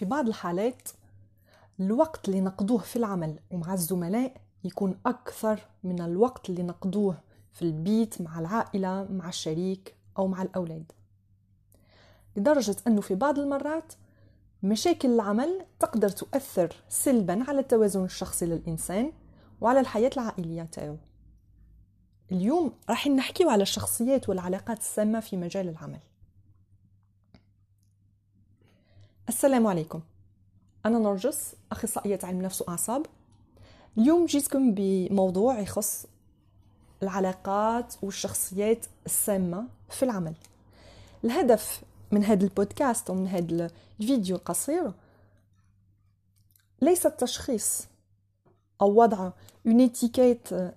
في بعض الحالات الوقت اللي نقضوه في العمل ومع الزملاء يكون أكثر من الوقت اللي نقضوه في البيت مع العائلة مع الشريك أو مع الأولاد. لدرجة أنه في بعض المرات مشاكل العمل تقدر تؤثر سلبا على التوازن الشخصي للإنسان وعلى الحياة العائلية تاعو. اليوم راح نحكيو على الشخصيات والعلاقات السامة في مجال العمل. السلام عليكم. أنا نرجس أخصائية علم نفس وأعصاب. اليوم جيتكم بموضوع يخص العلاقات والشخصيات السامة في العمل. الهدف من هذا البودكاست ومن هذا الفيديو القصير ليس التشخيص أو وضع اون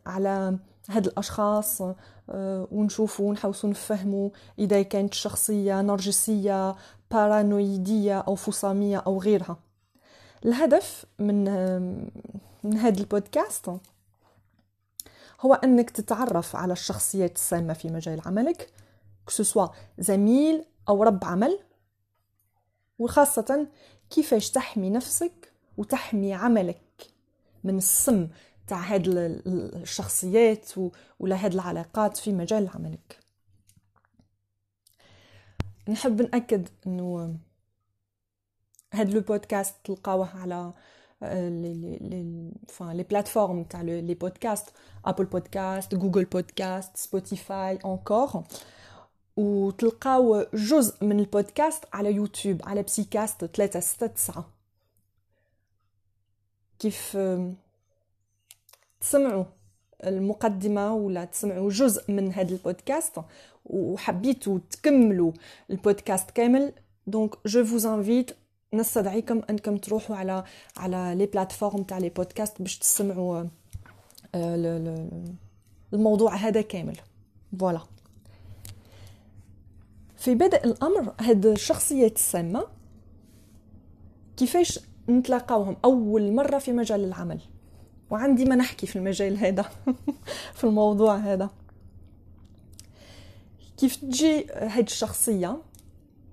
على هاد الأشخاص آه، ونشوفوا ونحاولوا نفهموا إذا كانت شخصية نرجسية بارانويديه أو فصاميه أو غيرها الهدف من من هذا البودكاست هو أنك تتعرف على الشخصيات السامة في مجال عملك كسوسوا زميل أو رب عمل وخاصة كيفاش تحمي نفسك وتحمي عملك من السم تاع هاد الشخصيات ولا هاد العلاقات في مجال عملك. نحب نأكد إنه هاد le podcast تلقاوه على les plateformes تاع les podcasts Apple Podcasts Google Podcasts Spotify Anchor وتلقاو جزء من البودكاست على يوتيوب على بسيكاست 369 كيف تسمعوا المقدمة ولا تسمعوا جزء من هذا البودكاست وحبيتوا تكملوا البودكاست كامل. donc je vous invite نستدعيكم أنكم تروحوا على على les plateformes تاع les podcasts باش تسمعوا آه، الموضوع هذا كامل. voilà في بدء الأمر هاد الشخصيات السامة كيفاش نتلاقاوهم أول مرة في مجال العمل؟ وعندي ما نحكي في المجال هذا في الموضوع هذا. كيف تجي هاد الشخصية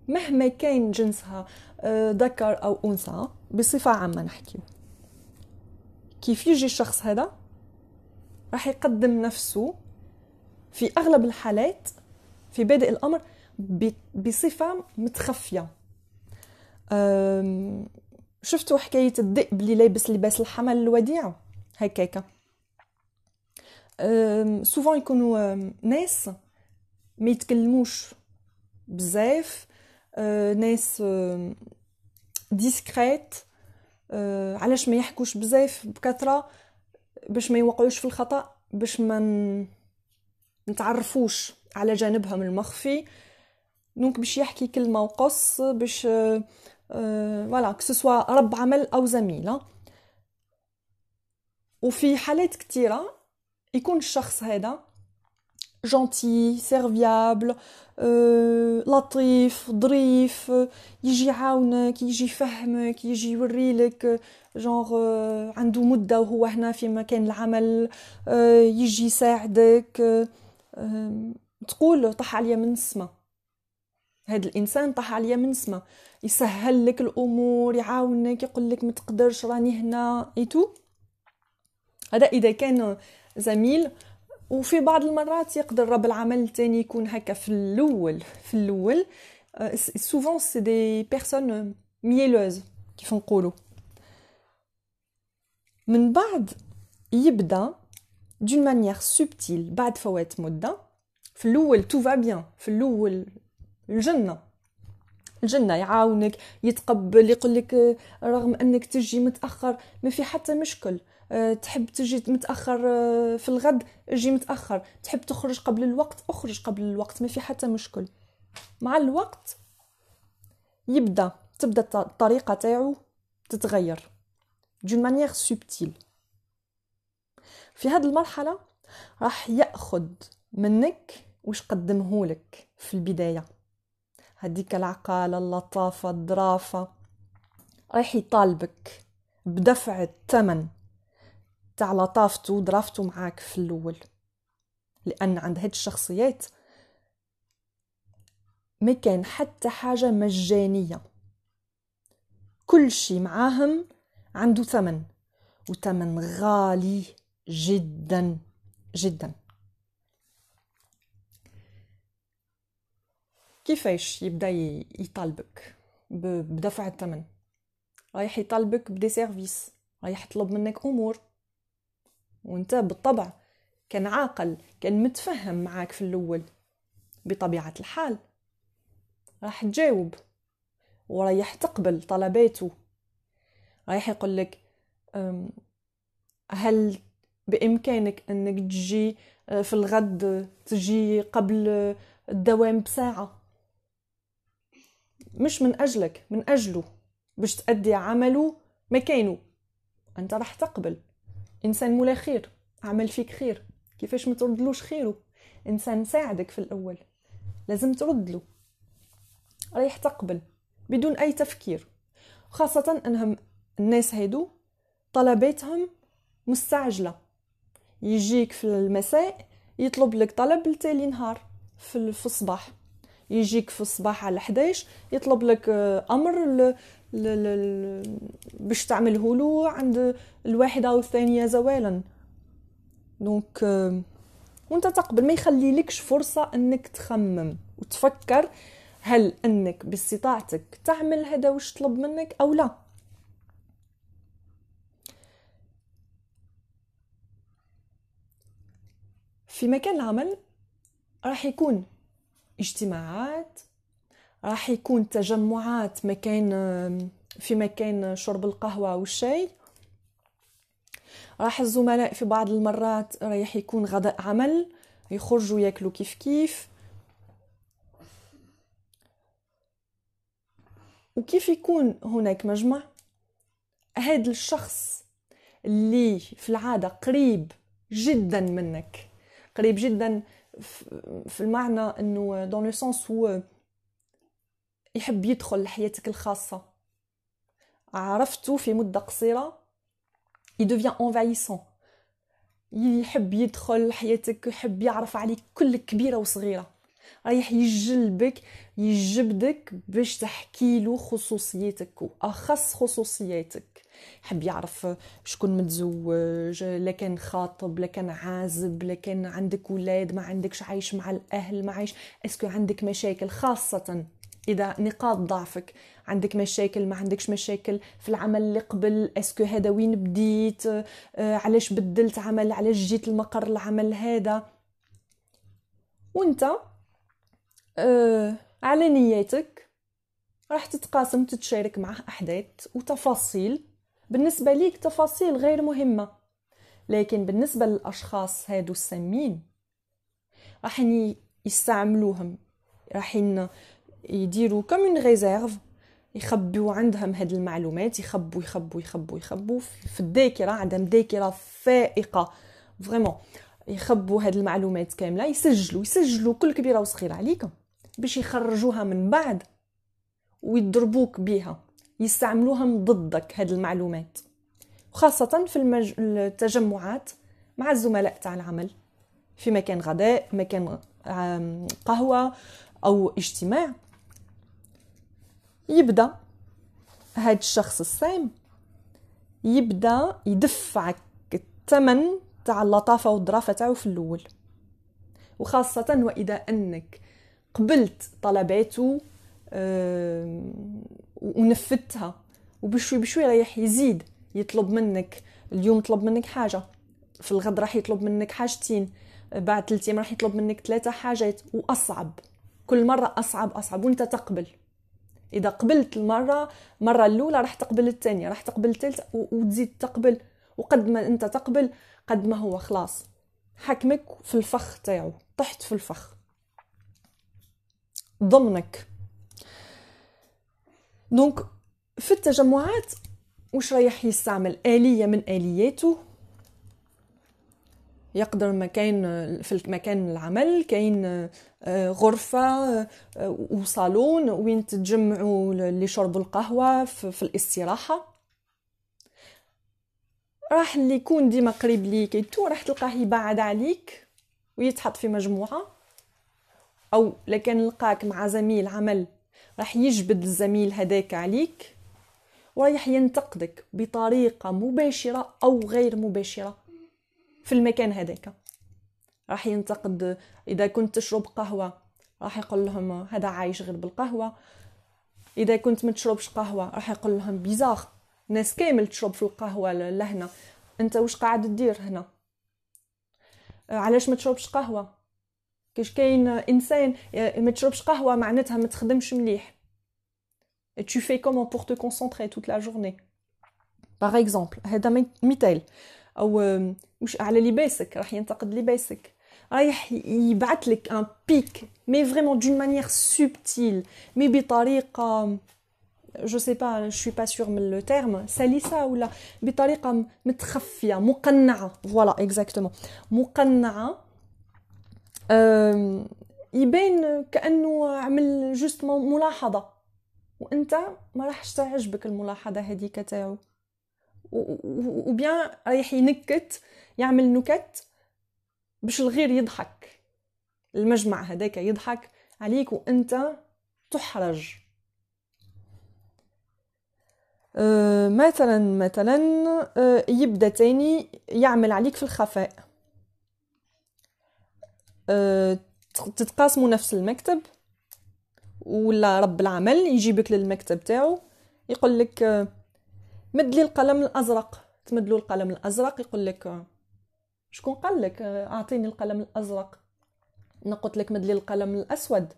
مهما كان جنسها آه، ذكر أو أنثى بصفة عامة نحكي كيف يجي الشخص هذا؟ راح يقدم نفسه في أغلب الحالات في بادئ الأمر بصفة متخفية. شفتوا حكاية الذئب اللي لابس لباس الحمل الوديع؟ هكاكا souvent يكونوا ناس ما يتكلموش بزاف ناس discrets علاش ما يحكوش بزاف بكثرة باش ما يوقعوش في الخطأ باش ما نتعرفوش على جانبهم المخفي. donc باش يحكي كلمة وقص باش voilà que ce soit رب عمل أو زميله وفي حالات كتيرة يكون الشخص هذا gentil serviable أه، لطيف ظريف يجي يعاونك يجي يفهمك يجي يوريلك جونغ أه، عنده مدة وهو هنا في مكان العمل أه، يجي يساعدك تقول طح عليا من السما. هذا الإنسان طح عليا من السما. يسهل لك الأمور يعاونك يقول لك ما تقدرش راني هنا et tout هذا إذا كان زميل وفي بعض المرات يقدر رب العمل الثاني يكون هكا في الأول في الأول. souvent c'est des personnes mielleuses كيف نقولوا من بعد يبدأ d'une manière subtile بعد فوات مدة في الأول tout bien في الأول الجنة. الجنة يعاونك يتقبل يقول لك رغم أنك تجي متأخر ما في حتى مشكل. آه، تحب تجي متأخر آه، في الغد أجي متأخر. تحب تخرج قبل الوقت اخرج قبل الوقت ما في حتى مشكل. مع الوقت يبدأ تبدأ الطريقة تاعو تتغير دون مانيير سوبتيل في هذه المرحلة راح يأخذ منك واش قدمهولك في البداية. هديك العقالة اللطافة الظرافة رايح يطالبك بدفع الثمن. تاع لطافته وظرافته معاك في الأول. لأن عند هاد الشخصيات ما كان حتى حاجة مجانية. كل شي معاهم عنده ثمن وثمن غالي جدا جدا. كيفاش يبدأ يطالبك بدفع الثمن؟ رايح يطالبك بدي سيرفيس رايح يطلب منك أمور. وانت بالطبع كان عاقل كان متفهم معاك في الأول بطبيعة الحال. راح تجاوب ورايح تقبل طلباته. رايح يقول لك هل بإمكانك أنك تجي آه، في الغد تجي قبل الدوام بساعة؟ مش من أجلك من أجله باش تأدي عمله مكانه. أنت راح تقبل. إنسان مولا خير عمل فيك خير. كيفاش ما تردلوش خيره؟ إنسان ساعدك في الأول لازم ترد له رايح تقبل بدون أي تفكير. خاصة أنهم الناس هيدو طلباتهم مستعجلة. يجيك في المساء يطلب لك طلب لتالي نهار في الصباح. يجيك في الصباح على 11 يطلب لك آه، أمر. باش تعمله له عند الواحدة أو الثانية زوالا. دونك وانت تقبل ما يخلي لكش فرصة إنك تخمم وتفكر هل إنك باستطاعتك تعمل هذا وش طلب منك أو لا. في مكان العمل راح يكون اجتماعات راح يكون تجمعات مكان في مكان شرب القهوة والشاي راح الزملاء في بعض المرات رايح يكون غداء عمل يخرجوا ياكلوا كيف كيف. وكيف يكون هناك مجمع؟ هذا الشخص اللي في العادة قريب جدا منك قريب جدا في المعنى إنه دون لو سونس هو يحب يدخل لحياتك الخاصة. عرفته في مدة قصيرة. يدوفيان انفايسون يحب يدخل لحياتك يحب يعرف عليك كل كبيرة وصغيرة. رايح يجلبك يجبدك باش تحكي له خصوصياتك وأخص خصوصياتك. يحب يعرف شكون متزوج لا كان خاطب لا كان عازب لا كان عندك ولاد ما عندكش عايش مع الأهل ما عايش. est-ce que عندك مشاكل خاصة؟ إذا نقاط ضعفك عندك مشاكل ما عندكش مشاكل في العمل اللي قبل est-ce que هذا وين بديت؟ آه علاش بدلت عمل؟ علاش جيت المقر العمل هذا؟ وأنت آه على نياتك راح تتقاسم تتشارك معه أحداث وتفاصيل. بالنسبة ليك تفاصيل غير مهمة لكن بالنسبة للأشخاص هادو السامين راح يستعملوهم راح يديروا comme une réserve يخبوا عندهم هاد المعلومات يخبوا يخبوا يخبوا يخبوا في الذاكرة عندهم ذاكرة فائقة. vraiment يخبوا هاد المعلومات كاملة يسجلوا يسجلوا كل كبيرة وصغيرة عليكم باش يخرجوها من بعد ويضربوك بها يستعملوهم ضدك هذه المعلومات. وخاصة في المج... التجمعات مع الزملاء تاع العمل في مكان غداء مكان قهوة أو اجتماع. يبدأ هاد الشخص السام يبدأ يدفعك الثمن تاع اللطافة والظرافة تاعو في الأول. وخاصة وإذا أنك قبلت طلباته ونفذتها وبشوي بشوي رايح يزيد يطلب منك اليوم طلب منك حاجة في الغد راح يطلب منك حاجتين بعد ثلاث أيام راح يطلب منك ثلاثة حاجات وأصعب كل مرة أصعب أصعب وأنت تقبل. إذا قبلت المرة مرة الأولى راح تقبل الثانية راح تقبل الثالثة وتزيد تقبل. وقد ما أنت تقبل قد ما هو خلاص. حكمك في الفخ تاعو طحت في الفخ. ضمنك. دونك في التجمعات وش رايح يستعمل؟ آلية من آلياته. يقدر مكان في مكان العمل كاين آه، غرفة آه، وصالون وين تتجمعوا لشرب القهوة في الاستراحة. راح اللي يكون ديما قريب ليك تو راح تلقاه يبعد عليك ويتحط في مجموعة. أو لكن لقاك مع زميل عمل راح يجبد الزميل هذاك عليك ورايح ينتقدك بطريقة مباشرة أو غير مباشرة. في المكان هذاك. راح ينتقد إذا كنت تشرب قهوة راح يقول لهم هذا عايش غير بالقهوة. إذا كنت ما تشربش قهوة راح يقول لهم بيزاغ ناس كامل تشرب في القهوة لهنا. أنت واش قاعد تدير هنا؟ علاش ما تشربش قهوة؟ كاش كاين إنسان ما تشربش قهوة معناتها ما تخدمش مليح. Tu fais comment pour te concentrer toute la journée. Par exemple هذا مثال. أو وش على لباسك راح ينتقد لباسك. رايح يبعث لك un pic mais vraiment d'une manière subtile mais بطريقة je sais pas je suis pas sûre même le terme سلسة ولا بطريقة متخفية مقنعة. voilà exactement مقنعة يبين كأنه عمل juste ملاحظة. وأنت ما راحش تعجبك الملاحظة هذيك تاعو. وبيان رايح ينكت يعمل نكت باش الغير يضحك. المجمع هذاك يضحك عليك وأنت تحرج. أه مثلا مثلا أه يبدأ تاني يعمل عليك في الخفاء. أه تتقاسموا نفس المكتب ولا رب العمل يجيبك للمكتب تاعو يقول لك مد لي القلم الأزرق. تمد له القلم الأزرق يقول لك شكون قال لك؟ أعطيني القلم الأزرق. أنا قلت لك مد لي القلم الأسود.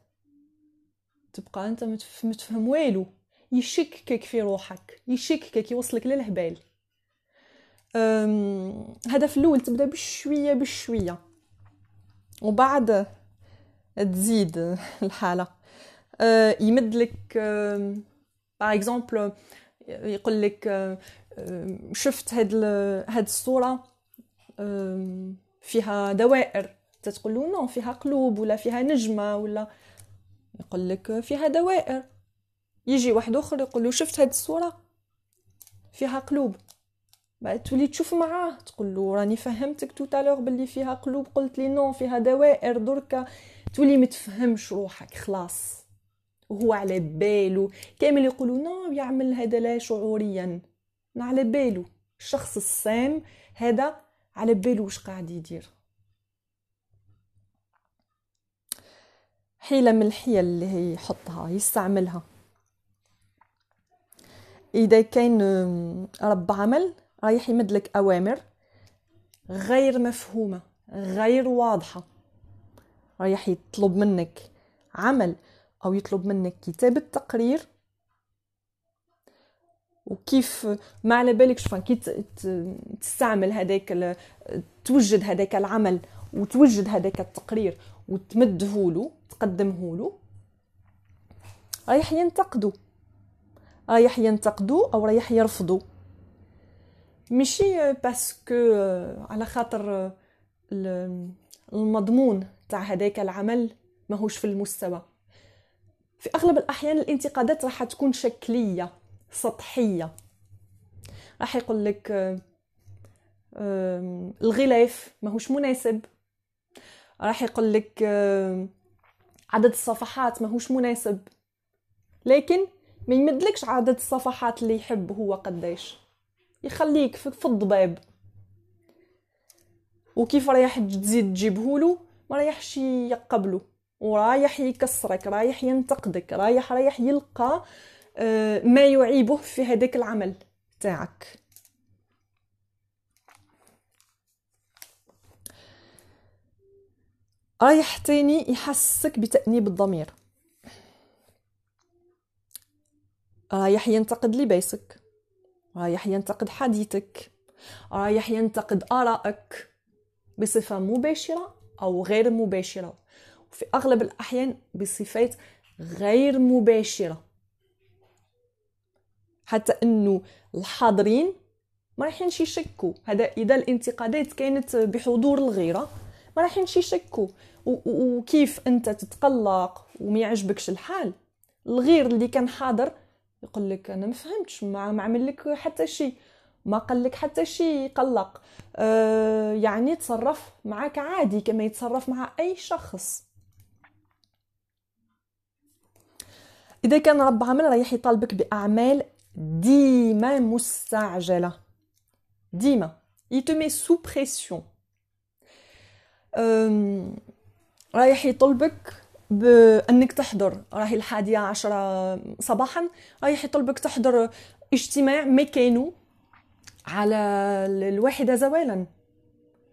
تبقى أنت متفهم والو. يشككك في روحك يشككك يوصلك للهبال. في الأول تبدأ بشوية بشوية. وبعد تزيد الحالة. أه، يمد لك باغ اكزومبل يقول لك شفت هاد هاد الصورة فيها دوائر. تتقول له non فيها قلوب ولا فيها نجمة ولا. يقول لك فيها دوائر. يجي واحد آخر يقول له شفت هاد الصورة؟ فيها قلوب. بعد تولي تشوف معاه. تقول له راني فهمتك tout à l'heure باللي فيها قلوب. قلت لي non فيها دوائر دركا تولي متفهمش روحك خلاص. وهو على بالو كامل يقولوا نو يعمل هذا لا شعوريا. على بالو الشخص السام هذا على بالو واش قاعد يدير. حيلة من الحيل اللي يحطها يستعملها. إذا كاين رب عمل رايح يمد لك أوامر غير مفهومة غير واضحة. رايح يطلب منك عمل أو يطلب منك كتابة تقرير. وكيف ما على بالكش كي تستعمل هذاك توجد هذاك العمل وتوجد هذاك التقرير وتمده له تقدمه له رايح ينتقدوا رايح ينتقدوا أو رايح يرفضوا ماشي باسكو على خاطر المضمون تاع هذاك العمل ماهوش في المستوى. في أغلب الأحيان الانتقادات راح تكون شكلية سطحية. راح يقول لك الغلاف ماهوش مناسب. راح يقول لك عدد الصفحات ماهوش مناسب. لكن ما يمدلكش عدد الصفحات اللي يحب هو قداش. يخليك في الضباب. وكيف رايح تزيد تجيبهولو ما رايحش يقبلو ورايح يكسرك رايح ينتقدك رايح رايح يلقى آه، ما يعيبه في هذاك العمل تاعك. رايح تاني يحسك بتأنيب الضمير. رايح ينتقد لباسك رايح ينتقد حديثك رايح ينتقد آرائك بصفة مباشرة أو غير مباشرة. وفي أغلب الأحيان بصفات غير مباشرة. حتى إنه الحاضرين ما رايحينش يشكوا هذا إذا الانتقادات كانت بحضور الغيرة ما رايحينش يشكوا وكيف أنت تتقلق وما يعجبكش الحال. الغير اللي كان حاضر يقول لك أنا ما فهمتش ما عمل لك حتى شيء ما قال لك حتى شيء يقلق آه يعني تصرف معك عادي كما يتصرف مع أي شخص. إذا كان رب عمل رايح يطالبك بأعمال ديما مستعجلة. ديما. Il te met sous pression. رايح يطلبك بأنك تحضر. راهي الحادية عشرة صباحا. رايح يطلبك تحضر اجتماع ميكانو على الواحدة زوالا.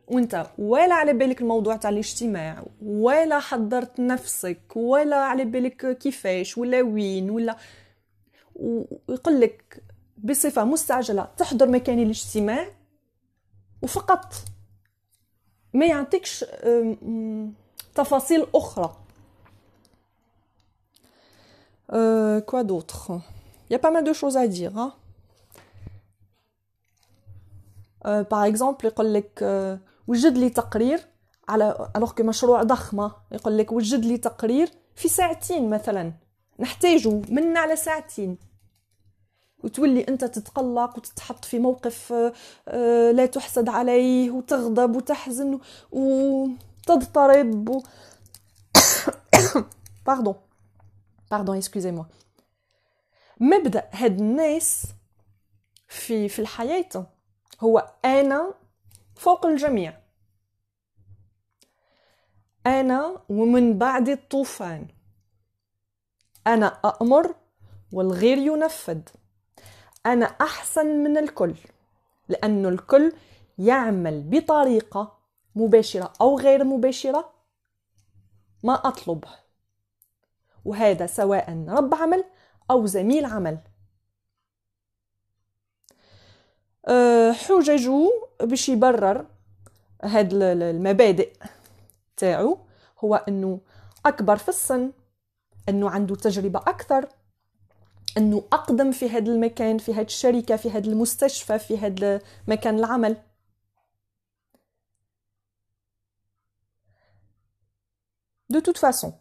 وانت ولا على بالك الموضوع تاع الاجتماع ولا حضرت نفسك ولا على بالك كيفاش ولا وين ولا ويقول لك بصفة مستعجلة تحضر مكان الاجتماع وفقط ما يعطيكش تفاصيل أخرى pas mal de choses à dire. Hein euh, par exemple يقول لك وجد لي تقرير على الوغ مشروع ضخمة. يقول لك وجد لي تقرير في ساعتين مثلا. نحتاجه منا على ساعتين. وتولي أنت تتقلق وتتحط في موقف لا تحسد عليه وتغضب وتحزن وتضطرب و... باردون باردون اسكوزي موا مبدأ هاد الناس في في الحياة هو أنا فوق الجميع. أنا ومن بعد الطوفان. أنا أمر والغير ينفذ. أنا أحسن من الكل لأن الكل يعمل بطريقة مباشرة أو غير مباشرة ما اطلبه وهذا سواء رب عمل أو زميل عمل أه، حججه باش يبرر هاد المبادئ تاعو. هو إنه أكبر في السن إنه عنده تجربة أكثر إنه أقدم في هذا المكان في هذه الشركة في هذا المستشفى في هذا مكان العمل. دو توت فاسون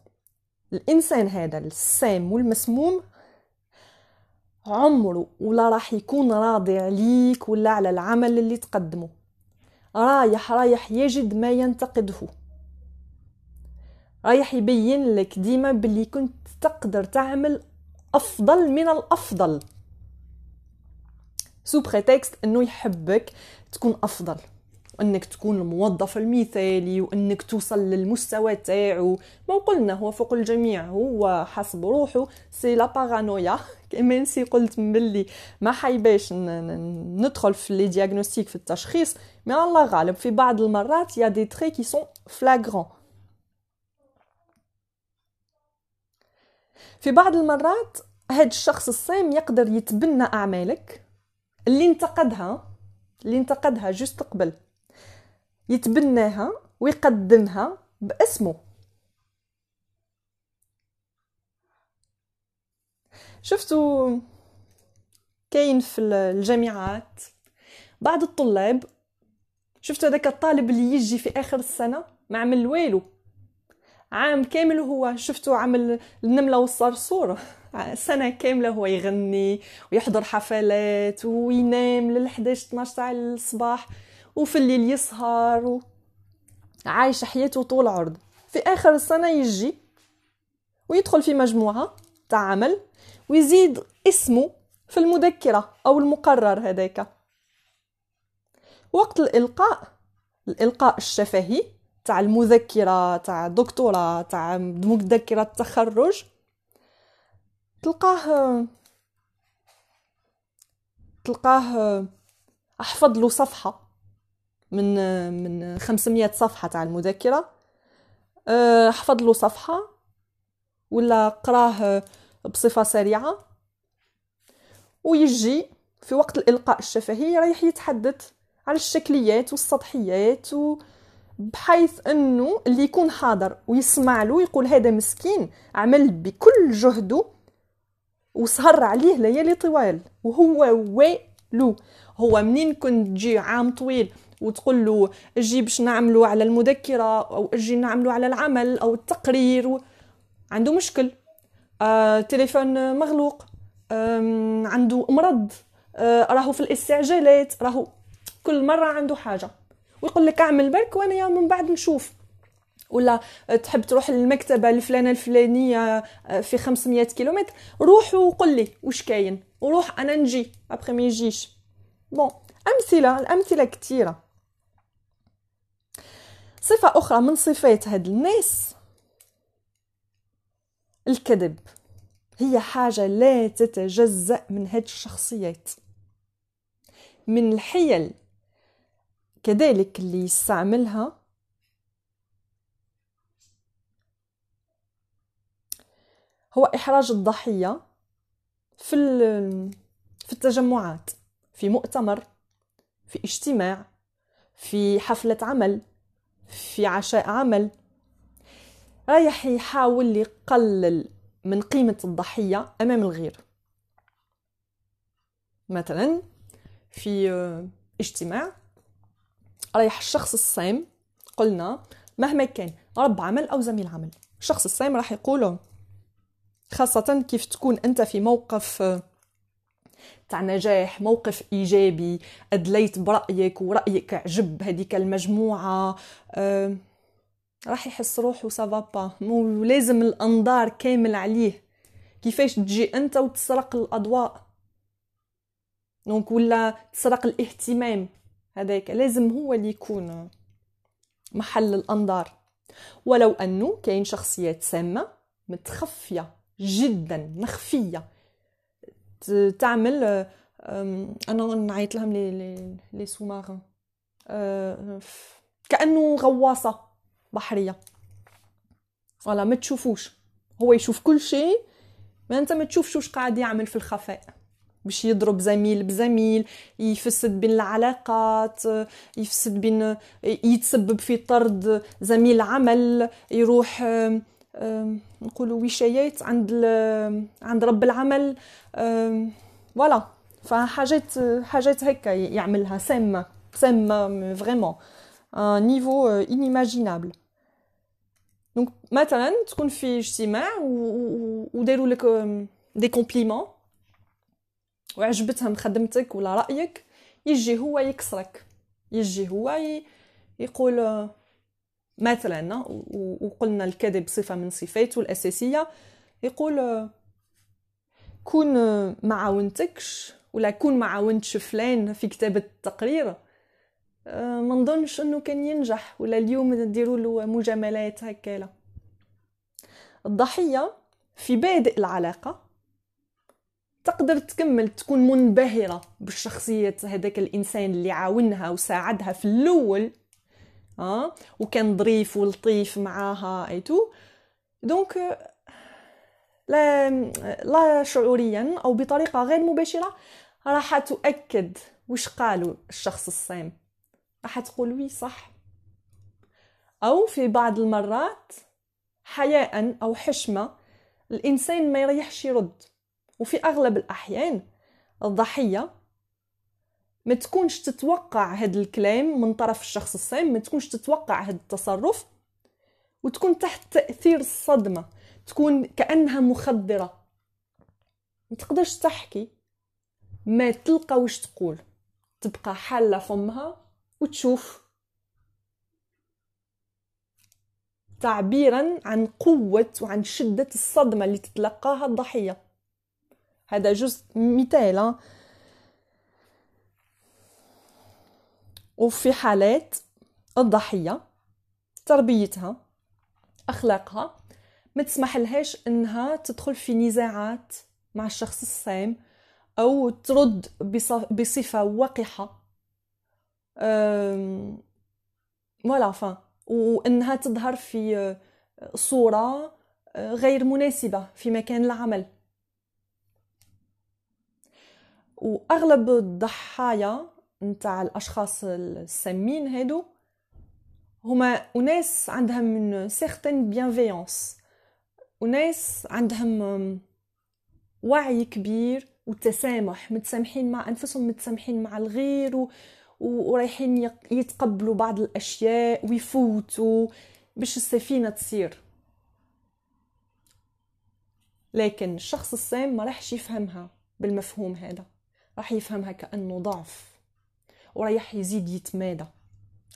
الإنسان هذا السام والمسموم عمره ولا راح يكون راضي عليك ولا على العمل اللي تقدمه. رايح رايح يجد ما ينتقده. رايح يبين لك ديما باللي كنت تقدر تعمل أفضل من الأفضل. sous prétexte إنه يحبك تكون أفضل. وإنك تكون الموظف المثالي وإنك توصل للمستوى تاعو. ما قلنا هو فوق الجميع هو حسب روحه c'est la paranoïa. كمان سي قلت ملي ما حاباش ندخل في les diagnostics في التشخيص mais الله غالب في بعض المرات il y a des traits qui sont flagrants في بعض المرات هاد الشخص السام يقدر يتبنى أعمالك اللي انتقدها اللي انتقدها juste قبل. يتبناها ويقدمها باسمه. شفتوا كاين في الجامعات بعض الطلاب شفتوا هذاك الطالب اللي يجي في آخر السنة ما عمل والو. عام كامل هو شفتوا عمل النملة والصرصور. سنة كاملة هو يغني ويحضر حفلات وينام لل 11 12 ساعة الصباح وفي الليل يسهر و... عايش حياته طول عرض في آخر السنة يجي ويدخل في مجموعة تاع عمل ويزيد اسمه في المذكرة أو المقرر هذاك. وقت الإلقاء الإلقاء الشفهي تاع المذكرة تاع الدكتوراه تاع مذكرة التخرج تلقاه تلقاه أحفظ له صفحة. من من 500 صفحة تاع المذكره أه، حفظ له صفحة ولا قراه بصفة سريعة. ويجي في وقت الإلقاء الشفهي رايح يتحدث على الشكليات والسطحيات و بحيث أنه اللي يكون حاضر ويسمع له يقول هذا مسكين عمل بكل جهده وسهر عليه ليالي طوال. وهو ويلو هو منين كنت تجي عام طويل وتقول له أجي باش نعملوا على المذكرة أو أجي نعملوا على العمل أو التقرير. و... عنده مشكل. آه، تليفون مغلوق. آه، عنده مرض. آه، راهو في الاستعجالات. راهو كل مرة عنده حاجة. ويقول لك اعمل برك وأنا يا من بعد نشوف. ولا تحب تروح للمكتبة الفلانة الفلانية آه، في 500 كيلومتر. روح وقل لي وش كاين. وروح أنا نجي. ابخي ما يجيش بون أمثلة. الأمثلة كثيره صفة أخرى من صفات هاد الناس. الكذب هي حاجة لا تتجزأ من هاد الشخصيات. من الحيل كذلك اللي يستعملها هو إحراج الضحية في في التجمعات في مؤتمر في اجتماع في حفلة عمل. في عشاء عمل. رايح يحاول يقلل من قيمة الضحية أمام الغير. مثلا في اجتماع رايح الشخص الصام قلنا مهما كان رب عمل أو زميل عمل الشخص السام راح يقول خاصة كيف تكون أنت في موقف تاع نجاح موقف إيجابي أدليت برأيك ورأيك عجب هذيك المجموعة. راح يحس روحه ça va pas mais لازم الأنظار كامل عليه. كيفاش تجي أنت وتسرق الأضواء؟ donc ولا تسرق الاهتمام هذاك. لازم هو اللي يكون محل الأنظار. ولو أنه كاين شخصيات سامة متخفية جدا مخفية. تعمل أنا نعيط لهم لي لي سومارين أه، كأنه غواصة بحرية. ولا ما تشوفوش. هو يشوف كل شيء ما انت ما تشوفش واش قاعد يعمل في الخفاء. باش يضرب زميل بزميل يفسد بين العلاقات يفسد بين يتسبب في طرد زميل عمل يروح نقولوا وشايات عند عند رب العمل. voilà. فحاجات حاجات هكا يعملها سامة سامة vraiment niveau inimaginable donc مثلا تكون في اجتماع وداروا لك دي كومبليمون وعجبتهم خدمتك ولا رأيك يجي هو يكسرك. يجي هو يقول مثلا وقلنا الكذب صفة من صفاته الأساسية. يقول كون ما عاونتكش ولا كون ما عاونتش فلان في كتابه التقرير ما نظنش أنه كان ينجح ولا اليوم نديروا له مجاملات هكالا الضحية في بادئ العلاقة تقدر تكمل تكون منبهرة بالشخصية هذاك الإنسان اللي عاونها وساعدها في الأول ها؟ وكان ظريف ولطيف معاها et tout donc لا لا شعوريا أو بطريقة غير مباشرة راح تؤكد وش قالوا الشخص السام راح تقول oui صح. أو في بعض المرات حياء أو حشمة الإنسان ما يريحش يرد. وفي أغلب الأحيان الضحية ما تكونش تتوقع هذا الكلام من طرف الشخص الصام ما تكونش تتوقع هذا التصرف وتكون تحت تأثير الصدمة تكون كأنها مخدرة. ما تقدرش تحكي. ما تلقى وش تقول. تبقى حالة فمها وتشوف. تعبيرا عن قوة وعن شدة الصدمة اللي تتلقاها الضحية. هذا جزء مثال وفي حالات الضحية تربيتها أخلاقها ما تسمح لهاش إنها تدخل في نزاعات مع الشخص السام أو ترد بصفة وقحة. ولا فا وإنها تظهر في صورة غير مناسبة في مكان العمل. وأغلب الضحايا نتاع الأشخاص السامين هادو هما أناس عندهم une certaine bienveillance وناس عندهم وعي كبير وتسامح متسامحين مع أنفسهم متسامحين مع الغير و... ورايحين يتقبلوا بعض الأشياء ويفوتوا باش السفينة تسير لكن الشخص السام ما راحش يفهمها بالمفهوم هذا راح يفهمها كأنه ضعف. ورايح يزيد يتمادى.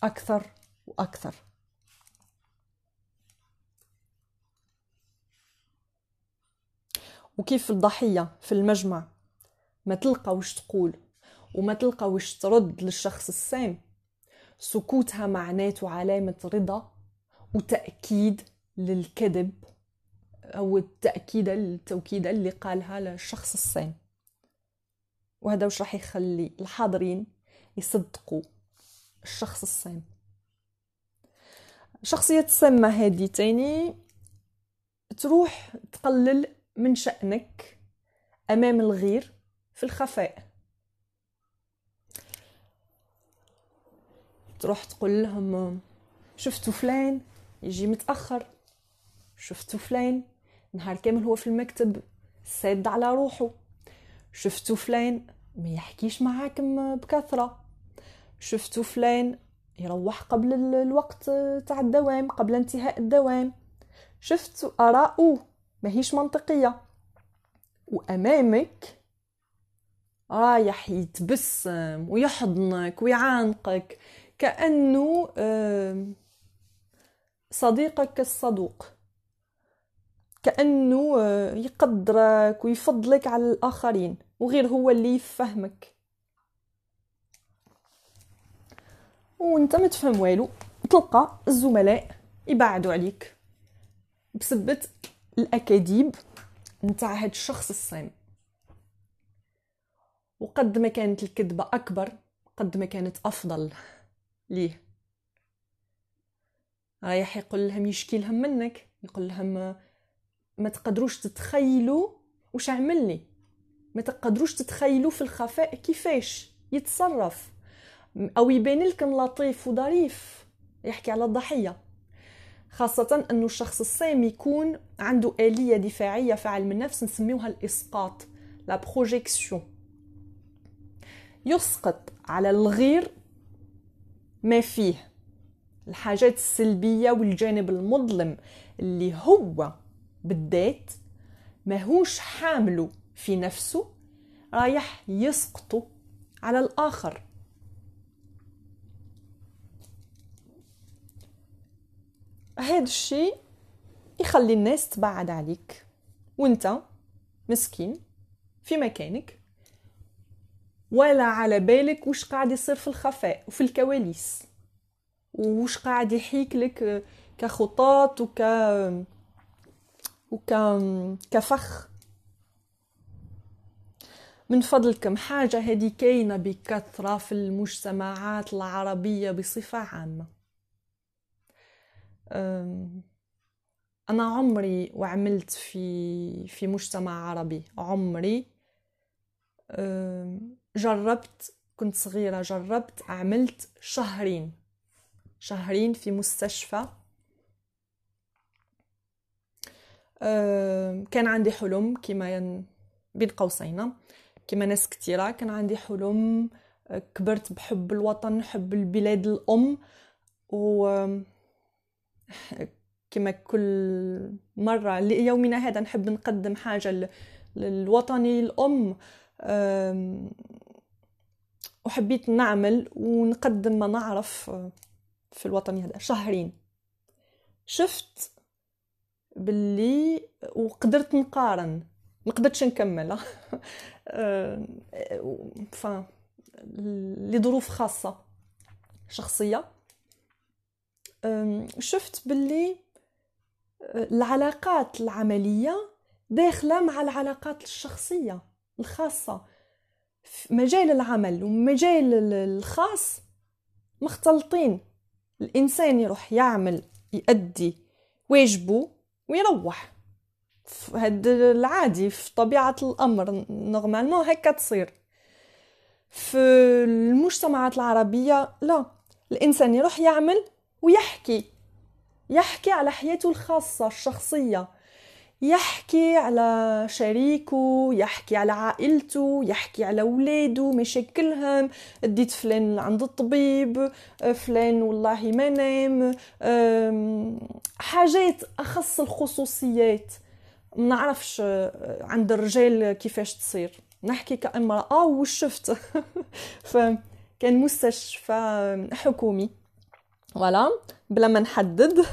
أكثر وأكثر. وكيف الضحية في المجمع؟ ما تلقى وش تقول وما تلقى وش ترد للشخص السام. سكوتها معناته علامة رضا وتأكيد للكذب أو التأكيد التوكيد اللي قالها للشخص السام. وهذا وش راح يخلي الحاضرين يصدقوا الشخص السام شخصية السامة هذه تاني؟ تروح تقلل من شأنك أمام الغير في الخفاء. تروح تقول لهم شفتوا فلان؟ يجي متأخر. شفتوا فلان؟ نهار كامل هو في المكتب ساد على روحه شفتوا فلان؟ ما يحكيش معاكم بكثرة. شفتوا فلان يروح قبل الوقت تاع الدوام قبل انتهاء الدوام. شفتوا آراءه ماهيش منطقية. وأمامك رايح يتبسم ويحضنك ويعانقك كأنه صديقك الصدوق. كأنه آه، يقدرك ويفضلك على الآخرين وغير هو اللي يفهمك. وانت ما تفهم والو. تلقى الزملاء يبعدوا عليك بسبة الأكاذيب نتاع هاد الشخص الصام وقد ما كانت الكذبة أكبر قد ما كانت أفضل ليه. رايح يقول لهم يشكي لهم منك يقول لهم ما تقدروش تتخيلوا وش عملني. ما تقدروش تتخيلوا في الخفاء كيفاش يتصرف. أو يبين لكم لطيف وظريف يحكي على الضحية. خاصة أنه الشخص الصام يكون عنده آلية دفاعية في علم النفس نسميوها الإسقاط لا بروجيكسيون يسقط على الغير ما فيه. الحاجات السلبية والجانب المظلم اللي هو بالذات ماهوش حامله في نفسه رايح يسقطه على الآخر. هذا الشيء يخلي الناس تبعد عليك. وانت مسكين في مكانك ولا على بالك وش قاعد يصير في الخفاء وفي الكواليس وش قاعد يحيك لك كخطط وك وك كفخ. من فضلكم حاجة هذه كاينة بكثرة في المجتمعات العربية بصفة عامة. أنا عمري وعملت في في مجتمع عربي. عمري جربت كنت صغيرة جربت عملت شهرين. شهرين في مستشفى. كان عندي حلم كما ين... بين قوسين. كما ناس كثيرة كان عندي حلم كبرت بحب الوطن حب البلاد الأم. و كما كل مرة ليومنا هذا نحب نقدم حاجة للوطني الأم وحبيت نعمل ونقدم ما نعرف في الوطني هذا شهرين. شفت باللي وقدرت نقارن. ما قدرتش نكمل. ف لظروف خاصة. شخصية. شفت باللي العلاقات العملية داخلة مع العلاقات الشخصية الخاصة. في مجال العمل ومجال الخاص مختلطين. الإنسان يروح يعمل يأدي واجبه ويروح. هاد العادي في طبيعة الأمر نورمالمون هكا تصير. في المجتمعات العربية لا. الإنسان يروح يعمل ويحكي يحكي على حياته الخاصة الشخصية يحكي على شريكه يحكي على عائلته يحكي على ولاده مشاكلهم اديت فلان عند الطبيب فلان والله ما نام حاجات أخص الخصوصيات. ما نعرفش عند الرجال كيفاش تصير. نحكي كأمرأة وش شفت. فكان مستشفى حكومي. ولا بلا ما نحدد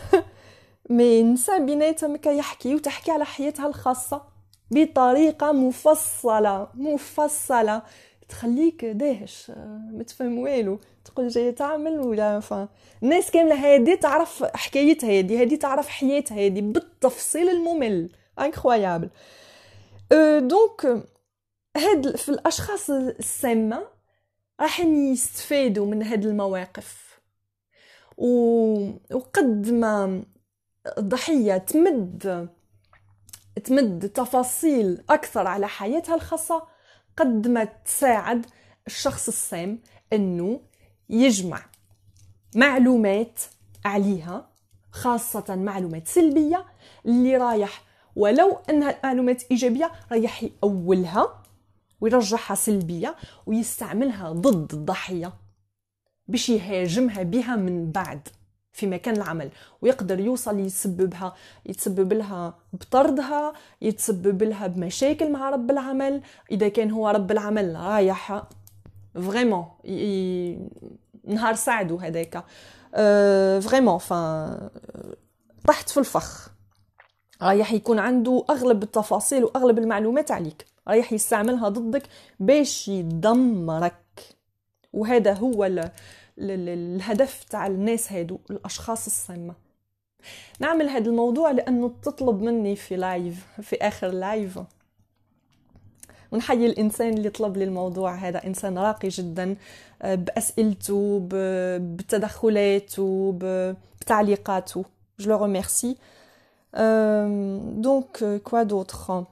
مي نساء بيناتهم كيحكي وتحكي على حياتها الخاصه بطريقه مفصله مفصله تخليك داهش ما تفهم والو تقول جاية تعمل ولا ف الناس كامله هادي تعرف حكايتها هادي هادي تعرف حياتها هادي بالتفصيل الممل انكرويابل دونك هاد في الاشخاص السامه راح يستفادوا من هاد المواقف وقد ما الضحيه تمد تمد تفاصيل أكثر على حياتها الخاصة قد ما تساعد الشخص السام إنه يجمع معلومات عليها خاصة معلومات سلبية اللي رايح ولو إنها معلومات إيجابية رايح يأولها ويرجعها سلبية ويستعملها ضد الضحية. باش يهاجمها بها من بعد في مكان العمل ويقدر يوصل يسببها يتسبب لها بطردها يتسبب لها بمشاكل مع رب العمل. إذا كان هو رب العمل رايح فريمون نهار سعدو هذاك vraiment فان طحت في الفخ. رايح يكون عنده أغلب التفاصيل وأغلب المعلومات عليك. رايح يستعملها ضدك باش يدمرك. وهذا هو الهدف تاع الناس هادو الأشخاص السامة نعمل هذا الموضوع لأنه تطلب مني في live في آخر live ونحيي الإنسان اللي طلب لي الموضوع هذا إنسان راقي جدا آه، بأسئلته بتدخلاته بتعليقاته. je le remercie donc quoi d'autre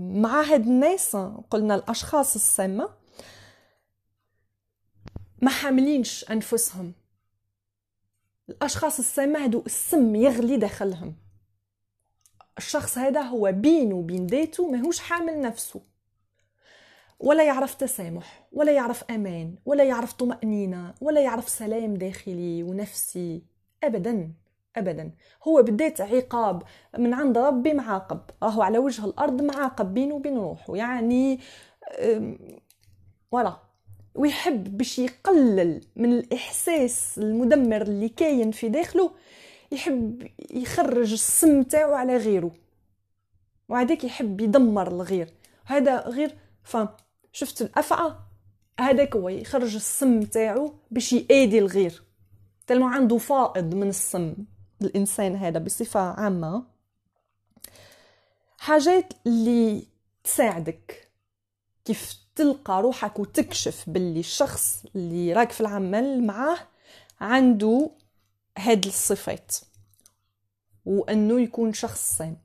مع هاد الناس قلنا الأشخاص السامه ما حاملينش أنفسهم. الأشخاص السامه هادو السم يغلي داخلهم. الشخص هذا هو بينه وبين ذاته ماهوش حامل نفسه. ولا يعرف تسامح ولا يعرف أمان ولا يعرف طمأنينة ولا يعرف سلام داخلي ونفسي. ابدا ابدا. هو بديت عقاب من عند ربي معاقب. راهو على وجه الأرض معاقب بينه وبين روحه. يعني ولا ويحب باش يقلل من الإحساس المدمر اللي كاين في داخله يحب يخرج السم تاعو على غيره. وهذاك يحب يدمر الغير. هذا غير ف شفت الأفعى؟ هذاك هو يخرج السم تاعو باش يأذي الغير. تلمو عنده فائض من السم الإنسان هذا بصفة عامة. حاجات اللي تساعدك. كيف تلقى روحك وتكشف باللي الشخص اللي راك في العمل معاه عنده هاد الصفات وأنه يكون شخص سام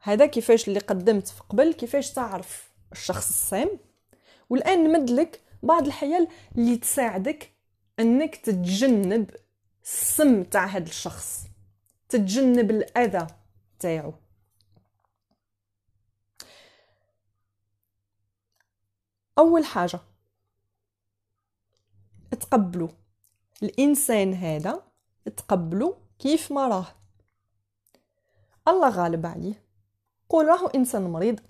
هذا كيفاش اللي قدمت في قبل كيفاش تعرف الشخص السام والآن نمدلك بعض الحيل اللي تساعدك أنك تتجنب السم تاع هذا الشخص تتجنب الأذى تاعو. أول حاجة تقبلوا. الإنسان هذا تقبلوا كيف ما راه. الله غالب عليه. قول راهو إنسان مريض.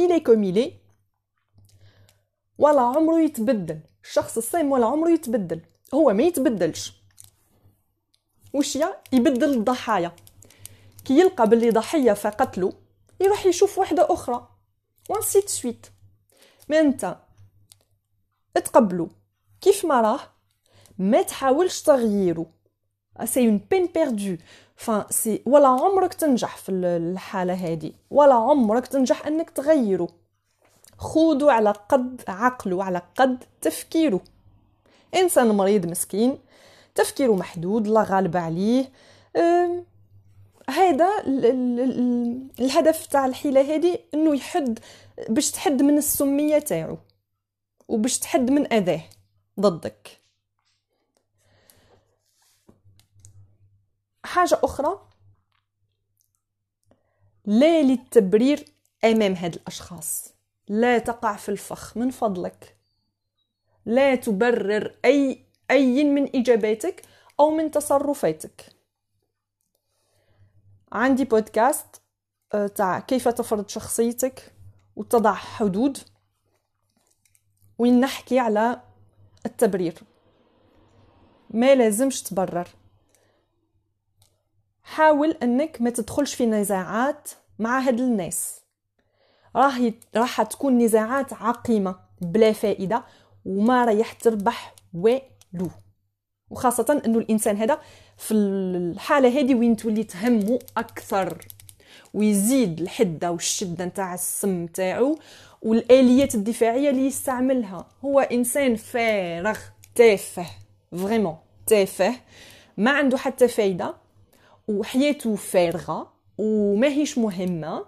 il est comme il est ولا عمره يتبدل. الشخص السام ولا عمره يتبدل. هو ما يتبدلش. وش يبدل الضحايا. كي يلقى باللي ضحية فقتلو يروح يشوف واحدة أخرى. et ainsi de suite mais أنت تقبلو. كيف ما راه ما تحاولش تغييرو. c'est une peine perdue c'est ولا عمرك تنجح في الحالة هذه ولا عمرك تنجح إنك تغيره خودو على قد عقله على قد تفكيره إنسان مريض مسكين تفكيره محدود الله غالب عليه. هذا الهدف تاع الحيلة هذه انه يحد باش تحد من السمية تاعو. وباش تحد من أذاه ضدك. حاجة أخرى لا للتبرير أمام هاد الأشخاص. لا تقع في الفخ من فضلك. لا تبرر أي أي من إجاباتك أو من تصرفاتك. عندي بودكاست آه، تاع كيف تفرض شخصيتك وتضع حدود. وين نحكي على التبرير. ما لازمش تبرر. حاول إنك ما تدخلش في نزاعات مع هاد الناس. راح راح تكون نزاعات عقيمة بلا فائدة وما رايح تربح والو. وخاصة إنه الإنسان هذا في الحالة هذه وين تولي تهمه أكثر. ويزيد الحدة والشدة نتاع السم نتاعو والآليات الدفاعية اللي يستعملها. هو إنسان فارغ تافه vraiment تافه ما عنده حتى فايدة وحياته فارغة وماهيش مهمة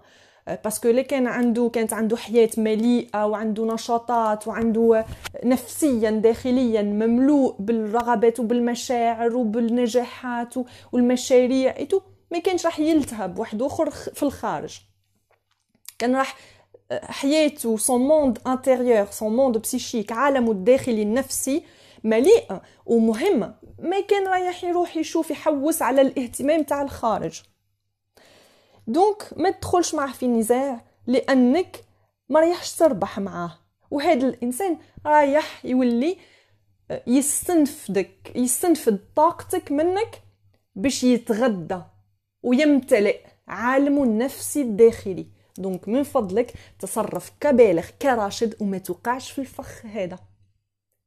parce que اللي كان عنده كانت عنده حياة مليئة وعنده نشاطات وعنده نفسيا داخليا مملوء بالرغبات وبالمشاعر وبالنجاحات والمشاريع ما كانش راح يلتهب واحد أخر في الخارج. كان راح حياته son monde intérieur son monde psychique عالمه الداخلي النفسي مليء ومهم. ما كان رايح يروح يشوف يحوس على الاهتمام تاع الخارج. donc ما تدخلش معه في نزاع لأنك ما رايحش تربح معاه. وهذا الإنسان رايح يولي يستنفدك يستنفد طاقتك منك باش يتغدى ويمتلئ عالمه النفسي الداخلي. دونك من فضلك تصرف كبالغ كراشد وما توقعش في الفخ هذا.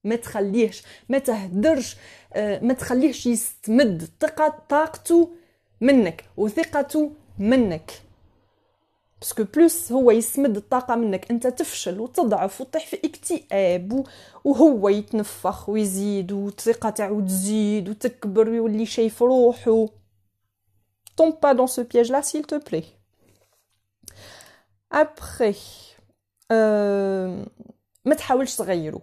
ما تخليهش ما تهدرش آه، ما تخليهش يستمد طاقته منك وثقته منك. باسكو بلوس هو يسمد الطاقة منك. انت تفشل وتضعف وتطيح في اكتئاب وهو يتنفخ ويزيد والثقة تاعو تزيد وتكبر ويولي شايف روحو tombe pas dans ce piège là s'il te plaît. Après euh, ما تحاولش تغيرو.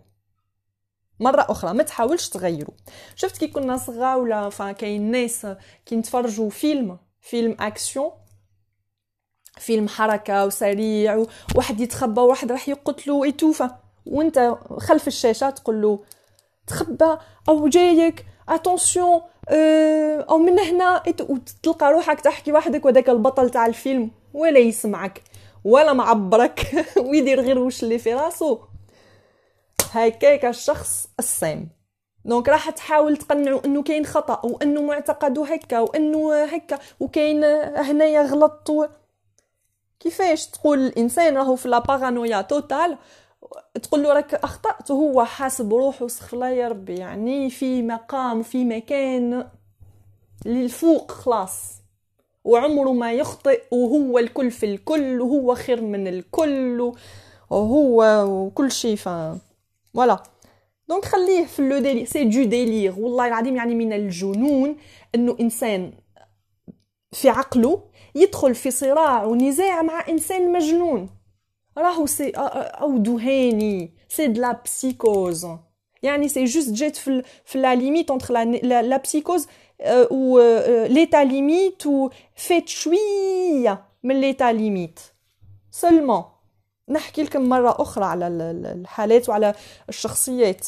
مرة أخرى ما تحاولش تغيرو. شفت كي كنا صغار ولا كاين ناس كي نتفرجوا فيلم فيلم أكسيون فيلم حركة وسريع وواحد يتخبى وواحد راح يقتلو ويتوفى وانت خلف الشاشة تقول له تخبى أو جايك attention آه أو من هنا وتلقى روحك تحكي وحدك وذاك البطل تاع الفيلم ولا يسمعك. ولا معبرك. ويدير غير وش اللي في راسو. هكاك الشخص السام donc راح تحاول تقنعه انه كاين خطأ وانه معتقده هكا وانه هكا وكاين هنايا غلط كيفاش تقول الإنسان راهو في la paranoïa totale؟ تقول له راك أخطأت وهو حاسب روحه استغفر الله يا ربي. يعني في مقام في مكان للفوق خلاص. وعمره ما يخطئ وهو الكل في الكل وهو خير من الكل وهو وكل شيء ف فوالا دونك خليه في لو ديلي سي دو ديلير والله العظيم يعني من الجنون إنه إنسان في عقله يدخل في صراع ونزاع مع إنسان مجنون. راهو سي أو دهاني سي د لا بسيكوز يعني سي جوست جات في في لا ليميت انتر لا لا بسيكوز و ليتا ليميت و فات شوية من ليتا ليميت سولمون نحكي لكم مرة أخرى على الحالات وعلى الشخصيات.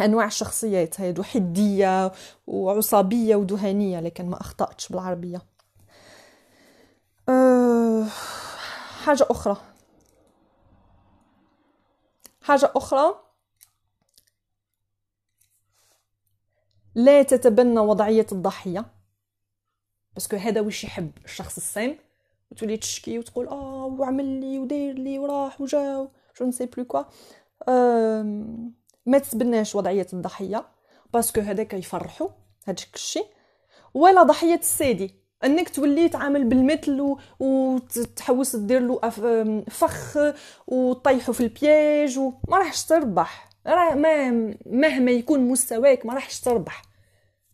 أنواع الشخصيات هادو حدية وعصابية ودهانية لكن ما أخطأتش بالعربية. أه حاجة أخرى. حاجة أخرى؟ لا تتبنى وضعية الضحية. باسكو هذا وش يحب الشخص السام وتولي تشكي وتقول آه وعمل لي ودير لي وراح وجا جو نسي بلو كوا ما تتبناش وضعية الضحية. باسكو هذاك يفرحو هاداك الشيء ولا ضحية السادي أنك تولي تعامل بالمثل وتحوس دير له فخ وطيحه في البياج وما راحش تربح. راه ما مهما يكون مستواك ما راحش تربح.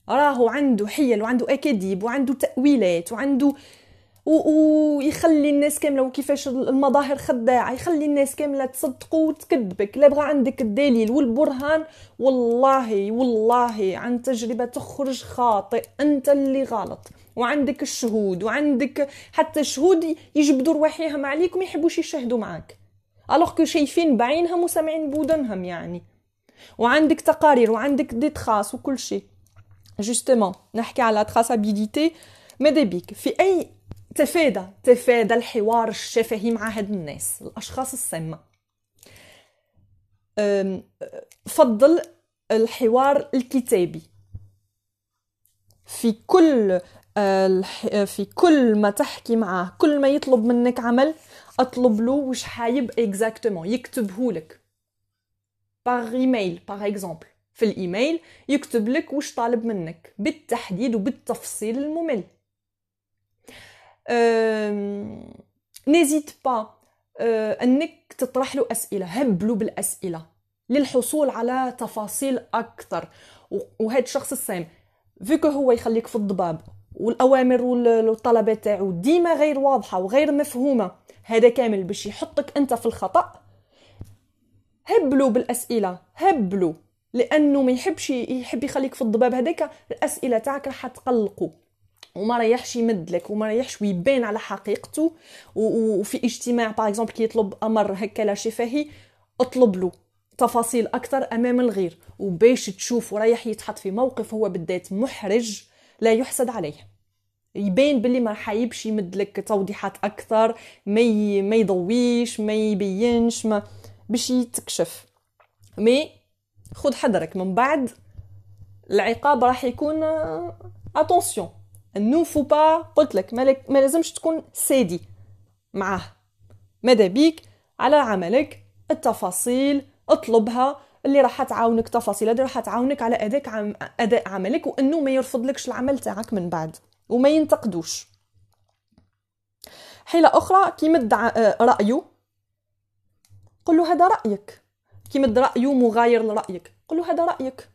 راهو عنده حيل وعنده أكاذيب وعنده تأويلات وعنده ويخلي الناس كاملة وكيفاش المظاهر خداعة يخلي الناس كاملة تصدق وتكذبك. لا بغى عندك الدليل والبرهان والله والله عن تجربة تخرج خاطئ. أنت اللي غلط. وعندك الشهود وعندك حتى الشهود يجبدوا رواحيهم عليك وما يحبوش يشهدوا معاك. الوغ كو شايفين بعينهم وسامعين بودنهم يعني. وعندك تقارير وعندك دي تخاص وكل شيء. جوستومون نحكي على تراسابيليتي ماذا بيك في أي تفادى تفادى الحوار الشفهي مع هاد الناس الأشخاص السامه فضل الحوار الكتابي. في كل في كل ما تحكي معاه كل ما يطلب منك عمل أطلب له واش حايب اكزاكتومون يكتبه لك par email par exemple في الإيميل يكتب لك واش طالب منك بالتحديد وبالتفصيل الممل. n'hésite pas أنك تطرح له أسئلة هبلوا بالأسئلة للحصول على تفاصيل أكثر. وهذا الشخص السام فيكو هو يخليك في الضباب والأوامر والطلبات تاعو ديما غير واضحة وغير مفهومة هذا كامل باش يحطك أنت في الخطأ. هبلوا بالأسئلة هبلوا لأنه ما يحبش يحب يخليك في الضباب هذاك الأسئلة تاعك راح تقلقه. وما ريحش يمدلك وما ريحش ويبان على حقيقته. وفي اجتماع par exemple كي يطلب أمر هكا لا شفهي اطلب له تفاصيل أكثر أمام الغير. وباش تشوف ورايح يتحط في موقف هو بالذات محرج لا يحسد عليه. يبين باللي ما حيبش يمد لك توضيحات أكثر ما ما يضويش ما يبينش ما باش يتكشف. mais خذ حذرك من بعد العقاب راح يكون attention il ne faut pas قلت لك ما لازمش تكون سادي معاه. ماذا بيك؟ على عملك التفاصيل اطلبها. اللي راح تعاونك تفاصيل اللي راح تعاونك على اداء عم... أداء عملك وإنه ما يرفضلكش العمل تاعك من بعد وما ينتقدوش. حيلة أخرى كي مد آه، رأيه. قل له هذا رأيك. كي مد رأيه مغاير لرأيك. قل هذا رأيك.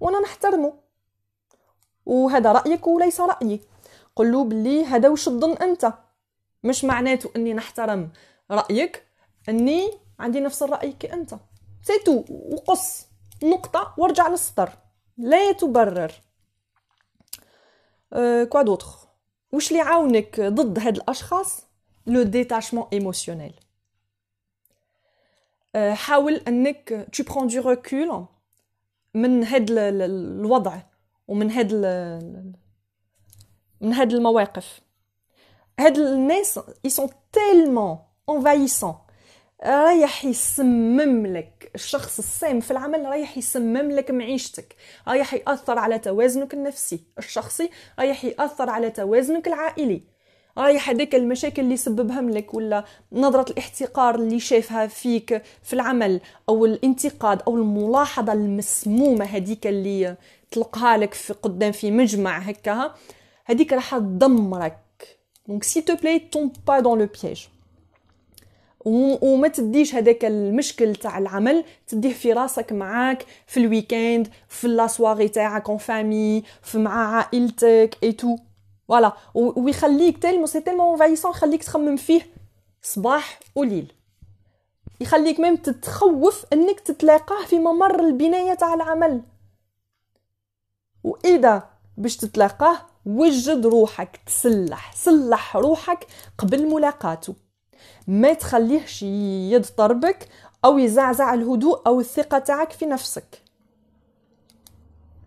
وأنا نحترمه. وهذا رأيك وليس رأيي. قل له بلي هذا وش تظن أنت؟ مش معناته أني نحترم رأيك. أني عندي نفس الرأي كأنت سيتو وقص نقطة وارجع للسطر. لا تبرر. كوا دوتر واش اللي يعاونك ضد هاد الأشخاص؟ لو ديتاشمون ايموسيونيل حاول أنك tu prends du recul من هاد الوضع ومن هاد من هاد المواقف. هاد الناس ils sont tellement رايح يسمم لك. الشخص السام في العمل رايح يسمم لك معيشتك. رايح يأثر على توازنك النفسي. الشخصي رايح يأثر على توازنك العائلي. رايح هذيك المشاكل اللي سببهم لك ولا نظرة الاحتقار اللي شافها فيك في العمل أو الانتقاد أو الملاحظة المسمومة هذيك اللي تلقها لك في قدام في مجمع هكاها هذيك راح تدمرك. دونك سي تو بلاي توم با دون لو بييج وما تديش هذاك المشكل تاع العمل تديه في راسك معاك في الويكاند في لاسواغي تاعك اون فامي في مع عائلتك اي تو فوالا ويخليك تيلمون سي تيلمون انفايسون يخليك تخمم فيه صباح وليل يخليك ميم تتخوف انك تتلاقاه في ممر البنايه تاع العمل واذا باش تتلاقاه وجد روحك تسلح سلح روحك قبل ملاقاته ما تخليهش يضطربك أو يزعزع الهدوء أو الثقه تاعك في نفسك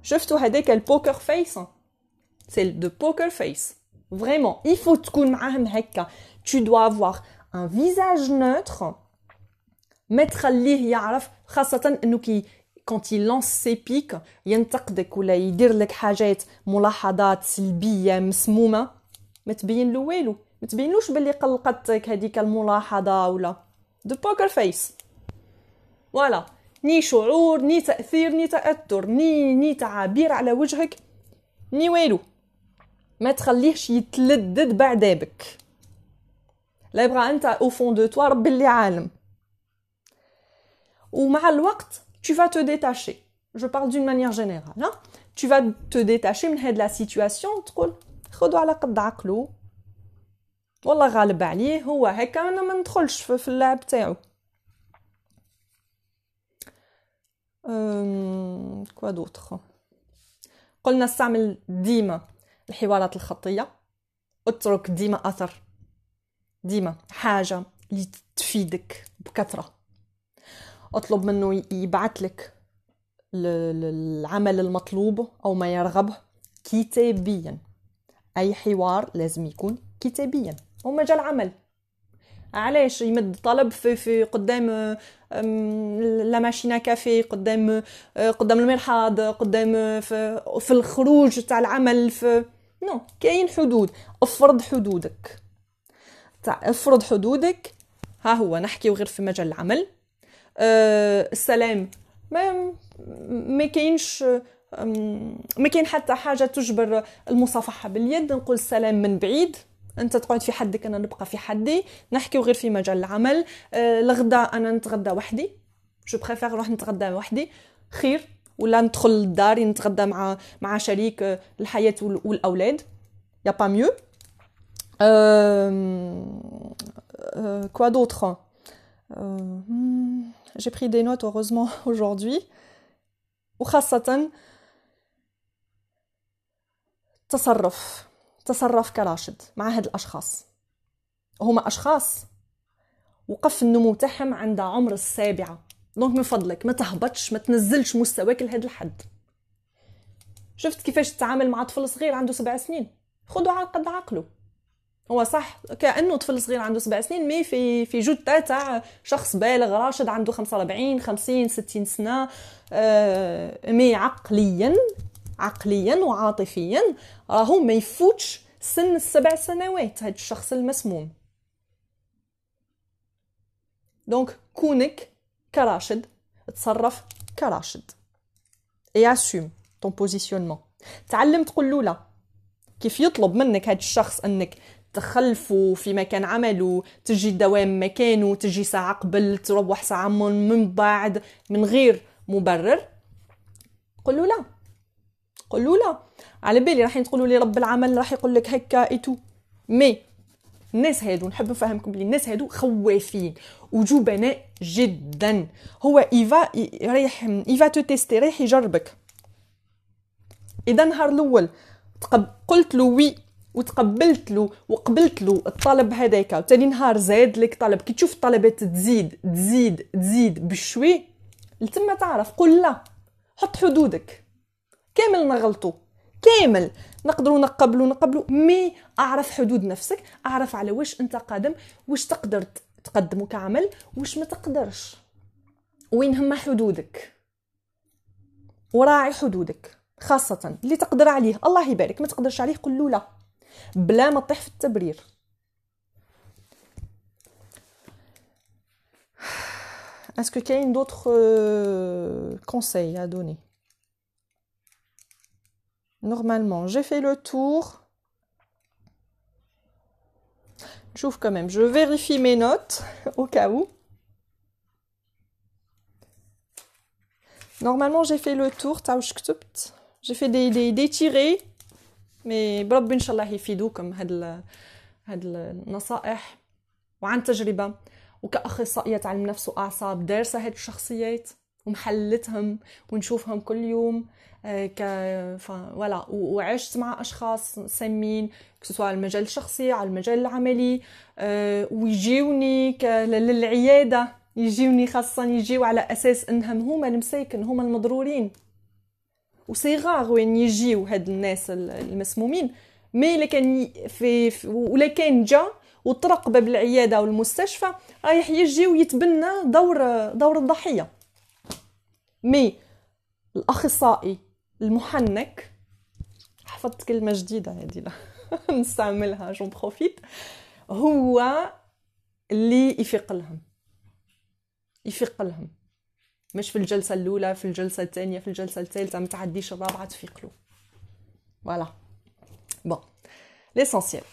شفتوا هذاك ال poker face c'est de poker face vraiment il تكون معاهم هكا tu dois avoir un visage neutre. ما تخليه يعرف خاصة انه كي quand il lance ses piques ينتقدك ولا يدير لك حاجات ملاحظات سلبية مسمومة ما تبين له والو ما تبينلوش باللي قلقتك هذيك الملاحظه ولا du poker face voilà ni شعور ni تاثير ni تاثر ni ni تعابير على وجهك ni والو ما تخليهش يتلدد بعذابك. لا يبغى أنت au fond de toi ربي اللي عالم. ومع الوقت tu vas te détacher. Je parle d'une manière générale hein? tu vas te détacher من هاد لا سيتوياسيون تقول خذوا على قد عقلو. والله غالب عليه هو هكا أنا ما ندخلش في اللعب تاعو. كوا دوطخ قلنا استعمل ديما. الحوارات الخطية. اترك ديما أثر. ديما حاجة اللي تفيدك بكثرة. اطلب منه يبعث لك العمل المطلوب أو ما يرغبه كتابيا. أي حوار لازم يكون كتابيا. ومجال عمل. علاش يمد طلب في في قدام لا ماشينا كافي قدام قدام المرحاض قدام في, في الخروج تاع العمل في non كاين حدود. افرض حدودك. تاع افرض حدودك. ها هو نحكيو غير في مجال العمل. أه السلام. ما ما كاينش ما كاين حتى حاجة تجبر المصافحة باليد. نقول السلام من بعيد. أنت تقعد في حدك أنا نبقى في حدي. نحكيو غير في مجال العمل. أه الغداء أنا نتغدى وحدي. je préfère نروح نتغدى وحدي. خير. ولا ندخل للدار نتغدى مع مع شريك الحياة والأولاد. يا با ميو. Quoi d'autre j'ai pris des notes heureusement aujourd'hui. وخاصة تصرف تصرف كراشد مع هاد الأشخاص. هما أشخاص وقف النمو تاعهم عند عمر السابعة donc من فضلك ما تهبطش ما تنزلش مستواك لهذا الحد. شفت كيفاش تتعامل مع طفل صغير عنده سبع سنين؟ خذوا على قد عقله. هو صح كأنه طفل صغير عنده سبع سنين mais في في جثه تاع شخص بالغ راشد عنده 45 50 60 سنة آه mais عقليا عقليا وعاطفيا راهو ما يفوتش سن السبع سنوات هاد الشخص المسموم. donc كونك كراشد. تصرف كراشد. et assume ton positionnement تعلم تقول له لا كيف يطلب منك هاد الشخص أنك تخلفوا في مكان عمله تجي الدوام مكانه تجي ساعة قبل تروح ساعة من بعد من غير مبرر؟ قل له لا. قل له لا. على بالي راح تقولوا لي رب العمل راح يقول لك هكا et tout mais الناس هادو نحب نفهمكم بلي الناس هادو خوافين وجبناء جدا. هو il va رايح il va te tester رايح يجربك. إذا نهار الأول قلت له oui وتقبلت له وقبلت له الطلب هذاك. وتاني نهار زاد لك طلب. كي تشوف الطلبات تزيد تزيد تزيد بشوي لتما تعرف قول لا. حط حدودك. كامل نغلطو. كامل. نقدروا نقبلوا نقبلوا مي أعرف حدود نفسك أعرف على واش أنت قادم واش تقدر تقدمه كعمل واش ما تقدرش. وين هما حدودك؟ وراعي حدودك خاصة اللي تقدر عليه. الله يبارك ما تقدرش عليه قل لا. بلا ما تطيح في التبرير. Que كاين euh, conseils à donner? Normalement, j'ai fait le tour. J'ouvre quand même. Je vérifie mes notes au cas où. Normalement, j'ai fait le tour. J'ai fait des, des, des tirés مي بربي ان شاء الله يفيدوكم هاد هاد النصائح وعن تجربه وكاخصائيه علم نفس واعصاب دارسه هاد الشخصيات ومحلتهم ونشوفهم كل يوم آه، ك ف... ولا وعشت مع أشخاص سامين سواء على المجال الشخصي على المجال العملي أه ويجيوني. للعيادة. يجيوني خاصة يجيو على أساس إنهم هما المساكن هما المضرورين. وصغار وين يجيو هاد الناس المسمومين. mais إلا كان في, في ولا كان جا باب العياده والمستشفى رايح يجي ويتبنى دور دور الضحية. mais الأخصائي المحنك. حفظت كلمة جديدة هذه نستعملها j'en profite هو اللي يفيق لهم. يفيق لهم. مش في الجلسة الأولى في الجلسة الثانية في الجلسة الثالثة ما تعديش الرابعه تفيق له. voilà bon l'essentiel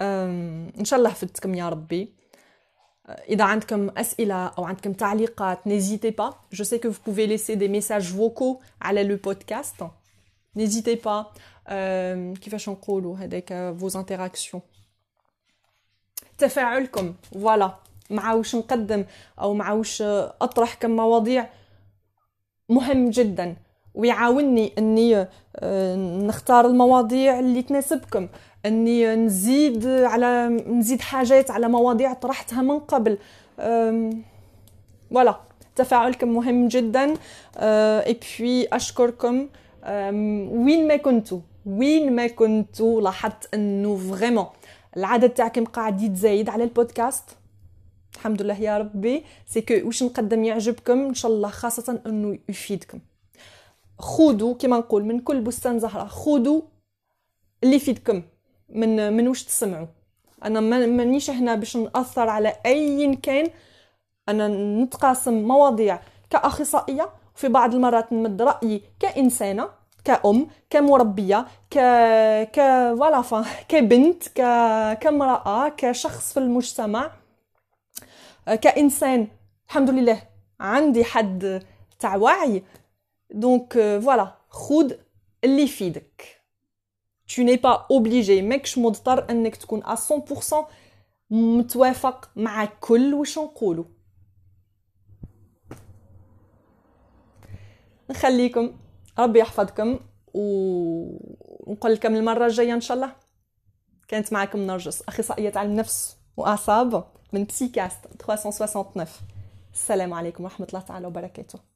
إن شاء الله فدتكم يا ربي. إذا عندكم أسئلة أو عندكم تعليقات n'hésitez pas. Je sais que vous laissez des messages vocaux على le podcast n'hésitez pas. كيفاش نقولوا هذاك vos interactions. تفاعلكم. voilà مع وش نقدم أو مع وش اطرح كمواضيع مهم جدا. ويعاونني إني آه، نختار المواضيع اللي تناسبكم. أني نزيد على نزيد حاجات على مواضيع طرحتها من قبل. voilà تفاعلكم مهم جدا. اي آه، بي أشكركم. وين ما كنتوا وين ما كنتوا لاحظت أنه vraiment العدد تاعكم قاعد يتزايد على البودكاست؟ الحمد لله يا ربي. c'est que واش نقدم يعجبكم؟ إن شاء الله خاصة أنه يفيدكم. خذوا كما نقول من كل بستان زهرة خذوا اللي يفيدكم. من من واش تسمعوا. أنا مانيش هنا باش نأثر على أي كان. أنا نتقاسم مواضيع كأخصائية وفي بعض المرات نمد رأيي كإنسانة كأم كمربية ك ك voilà كبنت ك كامرأة كشخص في المجتمع. كإنسان الحمد لله عندي حد تاع وعي. donc voilà خود اللي يفيدك. Tu n'es pas obligé ماكش مضطر انك تكون 100% متوافق مع كل واش نقولو نخليكم ربي يحفظكم ونقول لكم المره الجايه ان شاء الله كانت معكم نرجس اخصائيه علم نفس واعصاب من بسيكاست 369 السلام عليكم ورحمه الله تعالى وبركاته